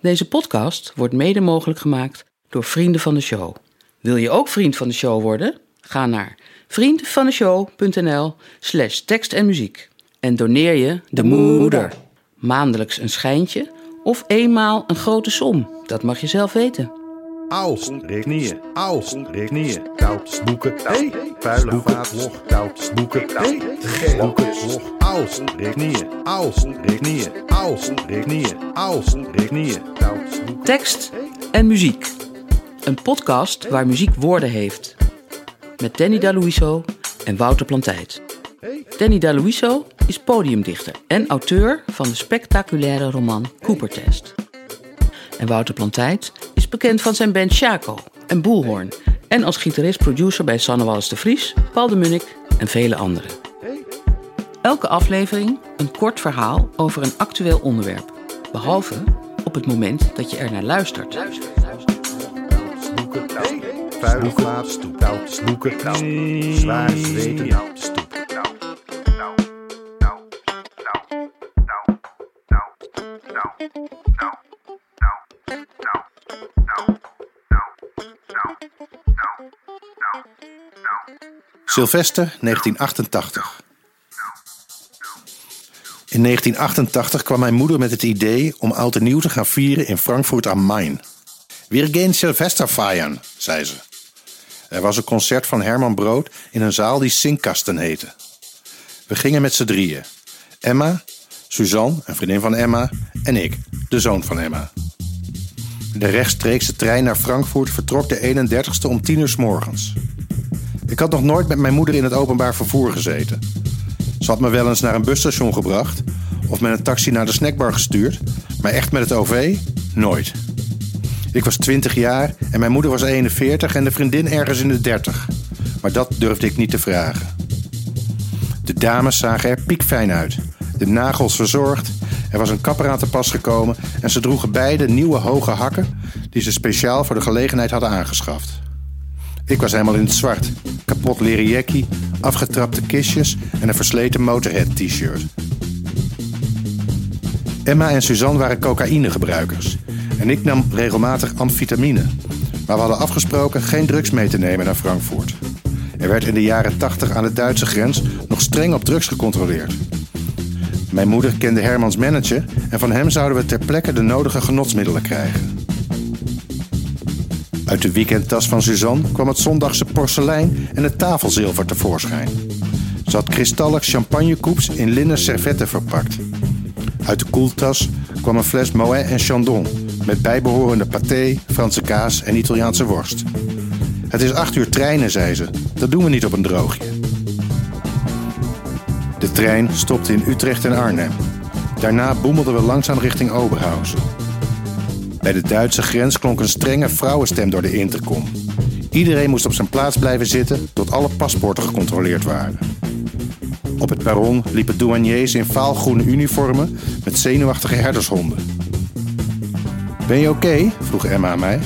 Deze podcast wordt mede mogelijk gemaakt door vrienden van de show. Wil je ook vriend van de show worden? Ga naar vriendvandeshow.nl slash tekst en muziek en doneer je de moeder. Maandelijks een schijntje of eenmaal een grote som. Dat mag je zelf weten. Als, knieën, als, knieën, koud, boeken, hey, vuile vaat, log, koud, boeken, hey, boeken, log, als, knieën, als, knieën, als, knieën, als, knieën, koud. Tekst en muziek. Een podcast waar muziek woorden heeft. Met Danny Daluiso en Wouter Plantijt. Danny Daluiso is podiumdichter en auteur van de spectaculaire roman Coopertest. En Wouter Plantijt is bekend van zijn band Chaco en Boelhoorn en als gitarist-producer bij Sanne Wallis de Vries, Paul de Munnik en vele anderen. Elke aflevering een kort verhaal over een actueel onderwerp, behalve op het moment dat je er naar luistert. Zwaar zweten, stoep. Sylvester 1988. In 1988 kwam mijn moeder met het idee om oud en nieuw te gaan vieren in Frankfurt am Main. Wir gehen Sylvester feiern, zei ze. Er was een concert van Herman Brood in een zaal die Sinkkasten heette. We gingen met z'n drieën. Emma, Suzanne, een vriendin van Emma, en ik, de zoon van Emma. De rechtstreekse trein naar Frankfurt vertrok de 31ste om 10 uur s morgens. Ik had nog nooit met mijn moeder in het openbaar vervoer gezeten. Ze had me wel eens naar een busstation gebracht of met een taxi naar de snackbar gestuurd, maar echt met het OV nooit. Ik was 20 jaar en mijn moeder was 41 en de vriendin ergens in de 30. Maar dat durfde ik niet te vragen. De dames zagen er piekfijn uit. De nagels verzorgd. Er was een kapper aan te pas gekomen en ze droegen beide nieuwe hoge hakken die ze speciaal voor de gelegenheid hadden aangeschaft. Ik was helemaal in het zwart. Kapot leren afgetrapte kistjes en een versleten Motorhead t-shirt. Emma en Suzanne waren cocaïnegebruikers. En ik nam regelmatig amfetamine. Maar we hadden afgesproken geen drugs mee te nemen naar Frankfurt. Er werd in de jaren 80 aan de Duitse grens nog streng op drugs gecontroleerd. Mijn moeder kende Hermans manager en van hem zouden we ter plekke de nodige genotsmiddelen krijgen. Uit de weekendtas van Suzanne kwam het zondagse porselein en het tafelzilver tevoorschijn. Ze had kristallig champagnekoeps in linnen servetten verpakt. Uit de koeltas kwam een fles Moet en Chandon met bijbehorende paté, Franse kaas en Italiaanse worst. Het is acht uur treinen, zei ze. Dat doen we niet op een droogje. Trein stopte in Utrecht en Arnhem. Daarna boemelden we langzaam richting Oberhausen. Bij de Duitse grens klonk een strenge vrouwenstem door de intercom. Iedereen moest op zijn plaats blijven zitten tot alle paspoorten gecontroleerd waren. Op het perron liepen douaniers in vaalgroene uniformen met zenuwachtige herdershonden. Ben je oké? vroeg Emma aan mij.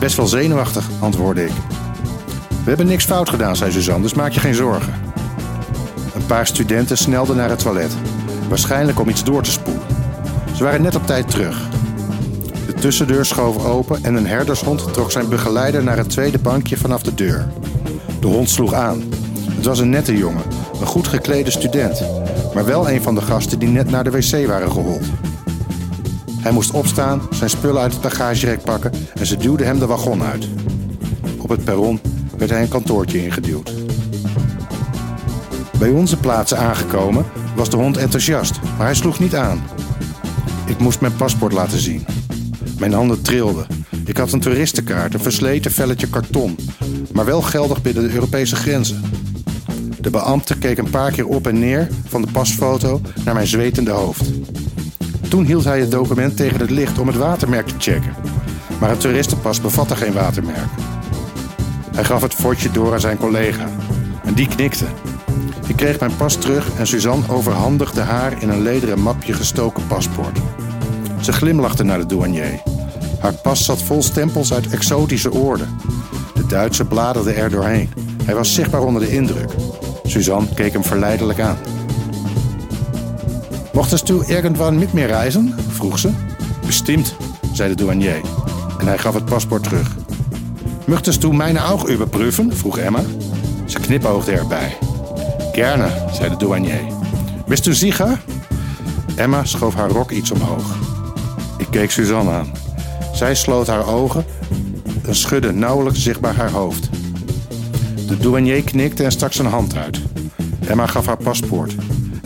Best wel zenuwachtig, antwoordde ik. We hebben niks fout gedaan, zei Suzanne, dus maak je geen zorgen. Paar studenten snelden naar het toilet, waarschijnlijk om iets door te spoelen. Ze waren net op tijd terug. De tussendeur schoof open en een herdershond trok zijn begeleider naar het tweede bankje vanaf de deur. De hond sloeg aan. Het was een nette jongen, een goed geklede student, maar wel een van de gasten die net naar de wc waren gehold. Hij moest opstaan, zijn spullen uit het bagagerek pakken en ze duwden hem de wagon uit. Op het perron werd hij een kantoortje ingeduwd. Bij onze plaatsen aangekomen was de hond enthousiast, maar hij sloeg niet aan. Ik moest mijn paspoort laten zien. Mijn handen trilden. Ik had een toeristenkaart, een versleten velletje karton, maar wel geldig binnen de Europese grenzen. De beambte keek een paar keer op en neer van de pasfoto naar mijn zwetende hoofd. Toen hield hij het document tegen het licht om het watermerk te checken. Maar een toeristenpas bevatte geen watermerk. Hij gaf het fotje door aan zijn collega. En die knikte. Ik kreeg mijn pas terug en Suzanne overhandigde haar in een lederen mapje gestoken paspoort. Ze glimlachte naar de douanier. Haar pas zat vol stempels uit exotische oorden. De Duitse bladerde er doorheen. Hij was zichtbaar onder de indruk. Suzanne keek hem verleidelijk aan. Mochtest du irgendwann mit mir reizen? vroeg ze. Bestimmt, zei de douanier. En hij gaf het paspoort terug. Möchtest du meine auch überprüfen? vroeg Emma. Ze knipoogde erbij. Gerne, zei de douanier. Bist u sicher? Emma schoof haar rok iets omhoog. Ik keek Suzanne aan. Zij sloot haar ogen en schudde nauwelijks zichtbaar haar hoofd. De douanier knikte en stak zijn hand uit. Emma gaf haar paspoort.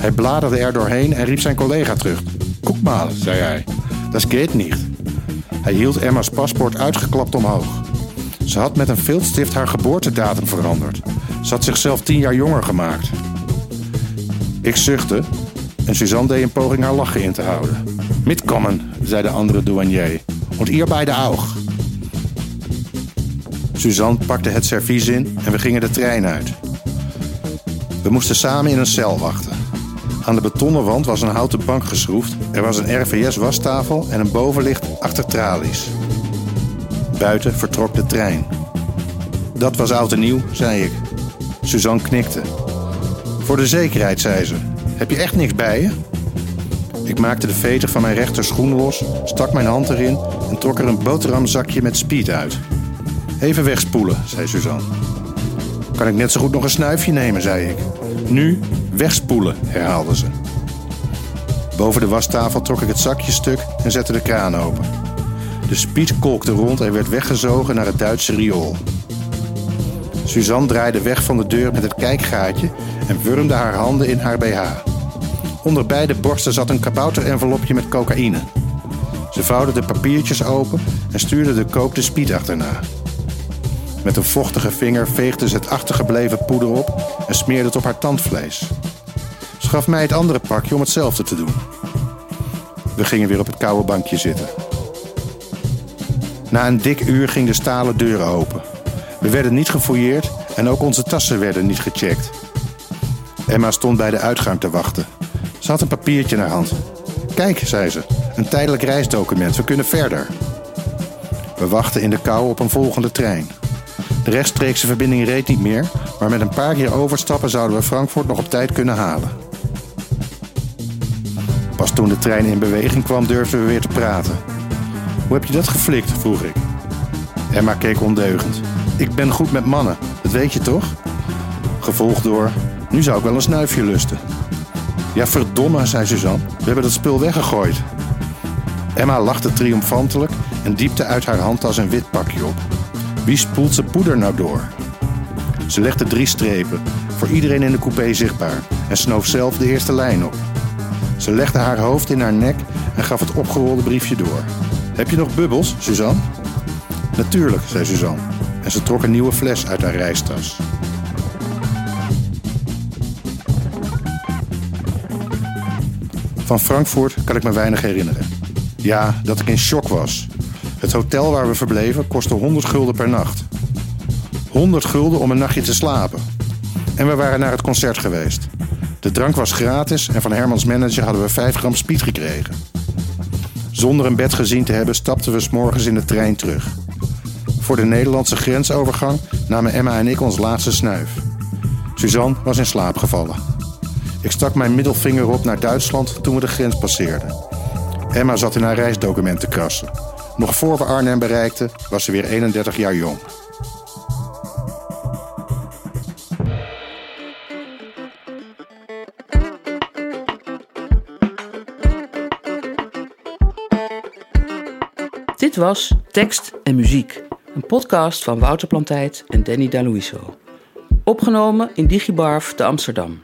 Hij bladerde er doorheen en riep zijn collega terug. Guck mal, zei hij. Dat geht niet. Hij hield Emma's paspoort uitgeklapt omhoog. Ze had met een viltstift haar geboortedatum veranderd. Ze had zichzelf tien jaar jonger gemaakt. Ik zuchtte en Suzanne deed een poging haar lachen in te houden. Mitkommen, zei de andere douanier. Und ihr beide auch. Suzanne pakte het servies in en we gingen de trein uit. We moesten samen in een cel wachten. Aan de betonnen wand was een houten bank geschroefd. Er was een RVS-wastafel en een bovenlicht achter tralies. Buiten vertrok de trein. Dat was oud en nieuw, zei ik. Suzanne knikte. Voor de zekerheid, zei ze. Heb je echt niks bij je? Ik maakte de veter van mijn rechterschoen los, stak mijn hand erin en trok er een boterhamzakje met speed uit. Even wegspoelen, zei Suzanne. Kan ik net zo goed nog een snuifje nemen, zei ik. Nu wegspoelen, herhaalde ze. Boven de wastafel trok ik het zakje stuk en zette de kraan open. De speed kolkte rond en werd weggezogen naar het Duitse riool. Suzanne draaide weg van de deur met het kijkgaatje en wurmde haar handen in haar BH. Onder beide borsten zat een kabouterenvelopje met cocaïne. Ze vouwde de papiertjes open en stuurde de kookte speed achterna. Met een vochtige vinger veegde ze het achtergebleven poeder op en smeerde het op haar tandvlees. Ze gaf mij het andere pakje om hetzelfde te doen. We gingen weer op het koude bankje zitten. Na een dik uur ging de stalen deur open. We werden niet gefouilleerd en ook onze tassen werden niet gecheckt. Emma stond bij de uitgang te wachten. Ze had een papiertje in haar hand. Kijk, zei ze, een tijdelijk reisdocument, we kunnen verder. We wachten in de kou op een volgende trein. De rechtstreekse verbinding reed niet meer, maar met een paar keer overstappen zouden we Frankfurt nog op tijd kunnen halen. Pas toen de trein in beweging kwam, durfden we weer te praten. Hoe heb je dat geflikt? vroeg ik. Emma keek ondeugend. Ik ben goed met mannen, dat weet je toch? Gevolgd door, nu zou ik wel een snuifje lusten. Ja, verdomme, zei Suzanne. We hebben dat spul weggegooid. Emma lachte triomfantelijk en diepte uit haar handtas een wit pakje op. Wie spoelt ze poeder nou door? Ze legde drie strepen, voor iedereen in de coupé zichtbaar, en snoof zelf de eerste lijn op. Ze legde haar hoofd in haar nek en gaf het opgerolde briefje door. Heb je nog bubbels, Suzanne? Natuurlijk, zei Suzanne. En ze trok een nieuwe fles uit haar reistas. Van Frankfurt kan ik me weinig herinneren. Ja, dat ik in shock was. Het hotel waar we verbleven kostte 100 gulden per nacht. 100 gulden om een nachtje te slapen. En we waren naar het concert geweest. De drank was gratis en van Hermans manager hadden we 5 gram speed gekregen. Zonder een bed gezien te hebben stapten we s morgens in de trein terug. Voor de Nederlandse grensovergang namen Emma en ik ons laatste snuif. Suzanne was in slaap gevallen. Ik stak mijn middelvinger op naar Duitsland toen we de grens passeerden. Emma zat in haar reisdocument te krassen. Nog voor we Arnhem bereikten, was ze weer 31 jaar jong. Dit was Tekst en Muziek, een podcast van Wouter Plantijd en Danny Daluiso. Opgenomen in Digibarf te Amsterdam.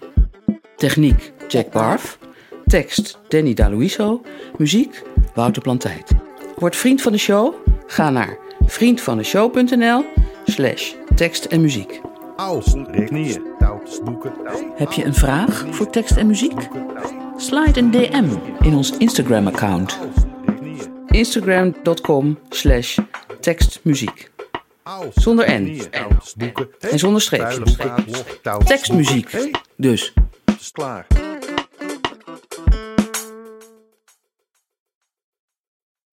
Techniek Jack Barf. Tekst Danny Daluiso. Muziek Wouter Plantijd. Word vriend van de show? Ga naar vriendvandeshow.nl slash tekst en muziek. Heb je een vraag voor tekst en muziek? Slide een DM in ons Instagram-account. Instagram.com slash tekstmuziek. Zonder N. En zonder streepjes. Tekstmuziek. Dus. Klaar.